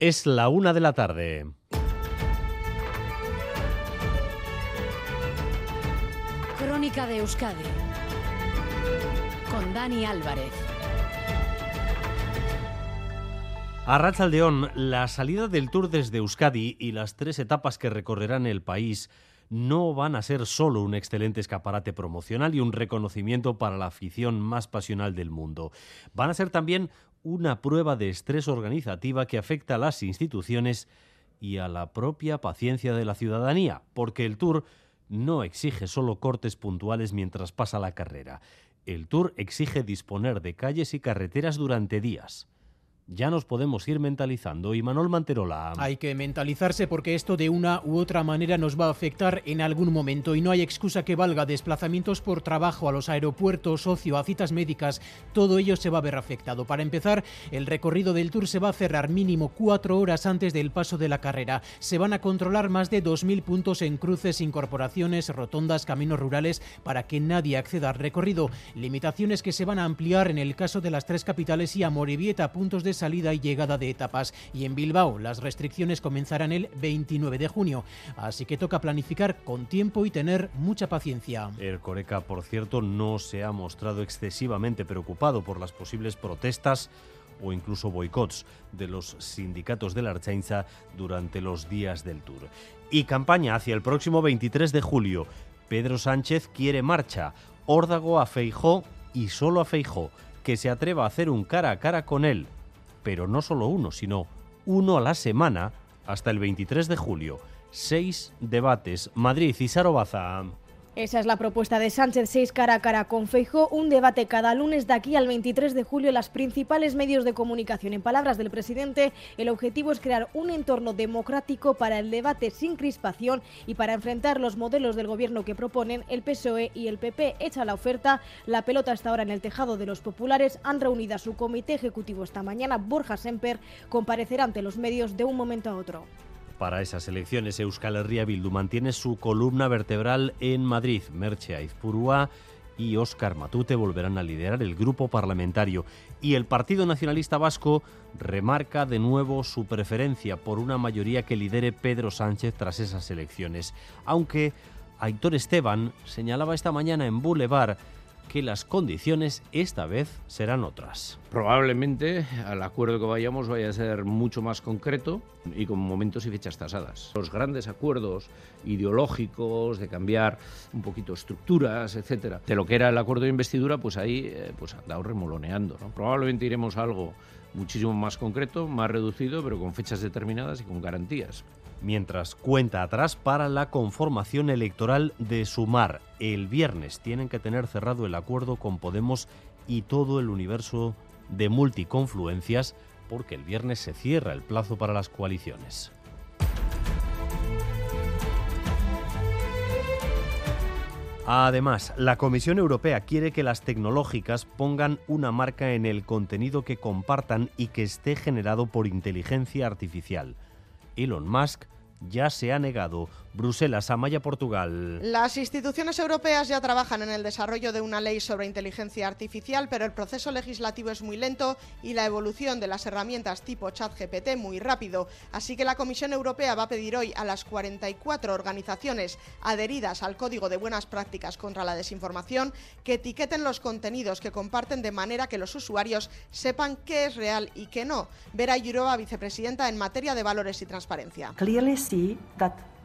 Es la una de la tarde. Crónica de Euskadi con Dani Álvarez. A Rachaldeón, la salida del Tour desde Euskadi y las tres etapas que recorrerán el país no van a ser solo un excelente escaparate promocional y un reconocimiento para la afición más pasional del mundo. Van a ser también una prueba de estrés organizativa que afecta a las instituciones y a la propia paciencia de la ciudadanía, porque el Tour no exige solo cortes puntuales mientras pasa la carrera. El Tour exige disponer de calles y carreteras durante días ya nos podemos ir mentalizando. Y Manuel Manterola. Hay que mentalizarse porque esto de una u otra manera nos va a afectar en algún momento y no hay excusa que valga. Desplazamientos por trabajo a los aeropuertos, ocio, a citas médicas, todo ello se va a ver afectado. Para empezar, el recorrido del tour se va a cerrar mínimo cuatro horas antes del paso de la carrera. Se van a controlar más de 2.000 puntos en cruces, incorporaciones, rotondas, caminos rurales para que nadie acceda al recorrido. Limitaciones que se van a ampliar en el caso de las tres capitales y a Morivieta, puntos de salida y llegada de etapas. Y en Bilbao las restricciones comenzarán el 29 de junio. Así que toca planificar con tiempo y tener mucha paciencia. El Coreca, por cierto, no se ha mostrado excesivamente preocupado por las posibles protestas o incluso boicots de los sindicatos de la Archainza durante los días del Tour. Y campaña hacia el próximo 23 de julio. Pedro Sánchez quiere marcha. Órdago a Feijó y solo a Feijó, que se atreva a hacer un cara a cara con él pero no solo uno, sino uno a la semana hasta el 23 de julio. Seis debates. Madrid y Sarobaza. Esa es la propuesta de Sánchez, seis cara a cara con Feijo, un debate cada lunes de aquí al 23 de julio en las principales medios de comunicación. En palabras del presidente, el objetivo es crear un entorno democrático para el debate sin crispación y para enfrentar los modelos del gobierno que proponen el PSOE y el PP. Hecha la oferta, la pelota está ahora en el tejado de los populares. Han reunido a su comité ejecutivo esta mañana. Borja Semper comparecerá ante los medios de un momento a otro para esas elecciones. Euskal Herria Bildu mantiene su columna vertebral en Madrid. Merche Aizpurúa y Óscar Matute volverán a liderar el grupo parlamentario. Y el Partido Nacionalista Vasco remarca de nuevo su preferencia por una mayoría que lidere Pedro Sánchez tras esas elecciones. Aunque Aitor Esteban señalaba esta mañana en Boulevard que las condiciones esta vez serán otras. Probablemente al acuerdo que vayamos vaya a ser mucho más concreto y con momentos y fechas tasadas. Los grandes acuerdos ideológicos de cambiar un poquito estructuras, etcétera, de lo que era el acuerdo de investidura, pues ahí eh, pues andado remoloneando. Probablemente iremos a algo muchísimo más concreto, más reducido, pero con fechas determinadas y con garantías mientras cuenta atrás para la conformación electoral de Sumar. El viernes tienen que tener cerrado el acuerdo con Podemos y todo el universo de multiconfluencias porque el viernes se cierra el plazo para las coaliciones. Además, la Comisión Europea quiere que las tecnológicas pongan una marca en el contenido que compartan y que esté generado por inteligencia artificial. Elon Musk ya se ha negado. Bruselas, Amaya, Portugal. Las instituciones europeas ya trabajan en el desarrollo de una ley sobre inteligencia artificial, pero el proceso legislativo es muy lento y la evolución de las herramientas tipo ChatGPT muy rápido. Así que la Comisión Europea va a pedir hoy a las 44 organizaciones adheridas al Código de Buenas Prácticas contra la Desinformación que etiqueten los contenidos que comparten de manera que los usuarios sepan qué es real y qué no. Vera Yurova, vicepresidenta en materia de valores y transparencia.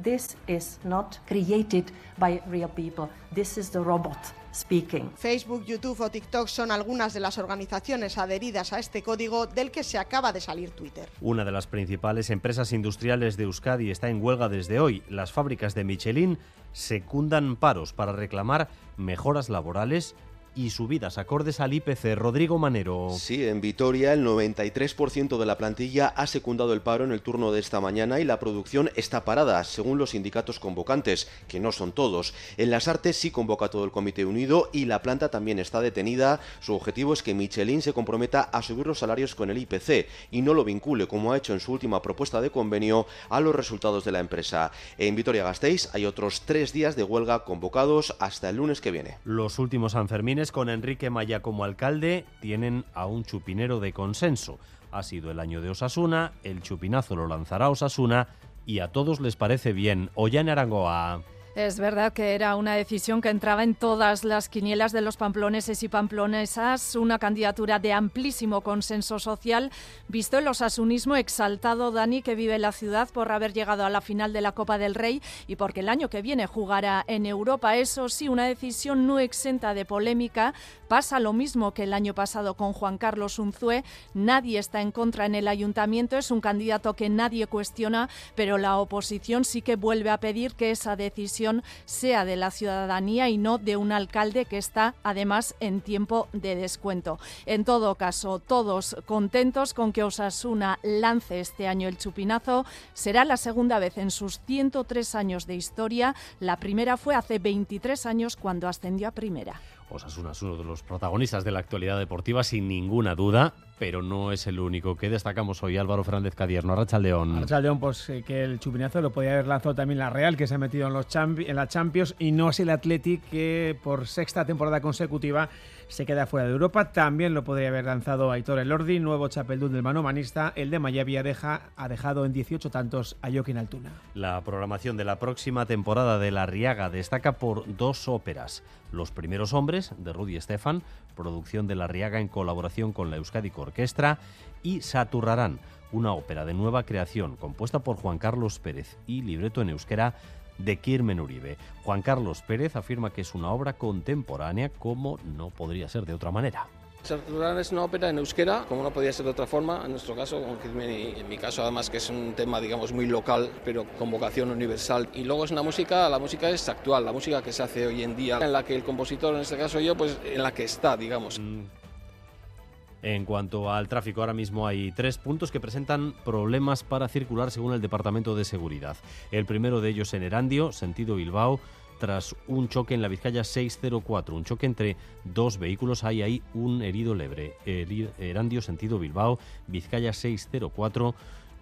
This is not created by real people. This is the robot. Speaking. Facebook, YouTube o TikTok son algunas de las organizaciones adheridas a este código del que se acaba de salir Twitter. Una de las principales empresas industriales de Euskadi está en huelga desde hoy. Las fábricas de Michelin secundan paros para reclamar mejoras laborales y subidas acordes al IPC. Rodrigo Manero. Sí, en Vitoria el 93% de la plantilla ha secundado el paro en el turno de esta mañana y la producción está parada, según los sindicatos convocantes, que no son todos. En las artes sí convoca todo el Comité Unido y la planta también está detenida. Su objetivo es que Michelin se comprometa a subir los salarios con el IPC y no lo vincule, como ha hecho en su última propuesta de convenio, a los resultados de la empresa. En Vitoria-Gasteiz hay otros tres días de huelga convocados hasta el lunes que viene. Los últimos Sanfermines con Enrique Maya como alcalde tienen a un chupinero de consenso. Ha sido el año de Osasuna, el chupinazo lo lanzará Osasuna y a todos les parece bien. Ollane Arangoa. Es verdad que era una decisión que entraba en todas las quinielas de los pamploneses y pamplonesas, una candidatura de amplísimo consenso social, visto el osasunismo exaltado Dani que vive la ciudad por haber llegado a la final de la Copa del Rey y porque el año que viene jugará en Europa. Eso sí, una decisión no exenta de polémica. Pasa lo mismo que el año pasado con Juan Carlos Unzué. Nadie está en contra en el ayuntamiento, es un candidato que nadie cuestiona, pero la oposición sí que vuelve a pedir que esa decisión sea de la ciudadanía y no de un alcalde que está además en tiempo de descuento. En todo caso, todos contentos con que Osasuna lance este año el chupinazo. Será la segunda vez en sus 103 años de historia. La primera fue hace 23 años cuando ascendió a primera. Osasuna es uno de los protagonistas de la actualidad deportiva, sin ninguna duda, pero no es el único que destacamos hoy. Álvaro Fernández Cadierno, Rachaldeón. León, pues eh, que el chupinazo lo podía haber lanzado también la Real, que se ha metido en, los en la Champions, y no es el Athletic que por sexta temporada consecutiva se queda fuera de Europa. También lo podría haber lanzado Aitor Elordi, nuevo chapeldún del manomanista. El de Mayavi deja, ha dejado en 18 tantos a Joaquín Altuna. La programación de la próxima temporada de La Riaga destaca por dos óperas. Los primeros hombres, de Rudy Estefan, producción de La Riaga en colaboración con la Euskadi Orquestra, y Saturrarán, una ópera de nueva creación compuesta por Juan Carlos Pérez y libreto en euskera de Kirmen Uribe. Juan Carlos Pérez afirma que es una obra contemporánea como no podría ser de otra manera. Saturán es una ópera en euskera, como no podía ser de otra forma, en nuestro caso, con Kirmen y en mi caso además que es un tema digamos muy local, pero con vocación universal. Y luego es una música, la música es actual, la música que se hace hoy en día, en la que el compositor, en este caso yo, pues en la que está, digamos. Mm. En cuanto al tráfico, ahora mismo hay tres puntos que presentan problemas para circular según el Departamento de Seguridad. El primero de ellos en Erandio, sentido Bilbao, tras un choque en la Vizcaya 604, un choque entre dos vehículos, hay ahí un herido leve. Erandio, sentido Bilbao, Vizcaya 604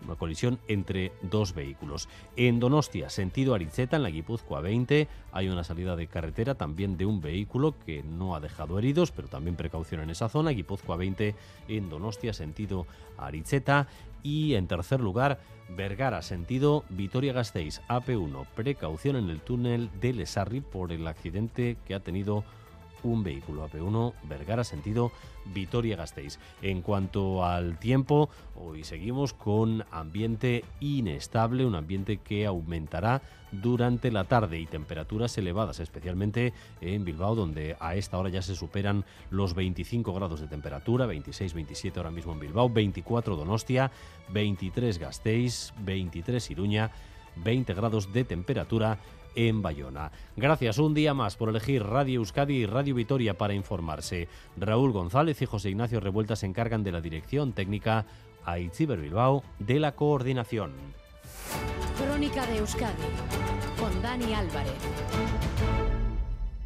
una colisión entre dos vehículos. En Donostia, sentido Arizeta, en la Guipúzcoa 20, hay una salida de carretera también de un vehículo que no ha dejado heridos, pero también precaución en esa zona. Guipúzcoa 20 en Donostia, sentido Arizeta. Y en tercer lugar, Vergara, sentido Vitoria-Gasteiz, AP1, precaución en el túnel de Lesarri por el accidente que ha tenido un vehículo AP1 Vergara sentido Vitoria-Gasteiz. En cuanto al tiempo, hoy seguimos con ambiente inestable, un ambiente que aumentará durante la tarde y temperaturas elevadas, especialmente en Bilbao, donde a esta hora ya se superan los 25 grados de temperatura, 26-27 ahora mismo en Bilbao, 24 Donostia, 23 Gasteiz, 23 Iruña, 20 grados de temperatura en Bayona. Gracias un día más por elegir Radio Euskadi y Radio Vitoria para informarse. Raúl González y José Ignacio Revuelta se encargan de la dirección técnica, a Itziber Bilbao de la coordinación. Crónica de Euskadi con Dani Álvarez.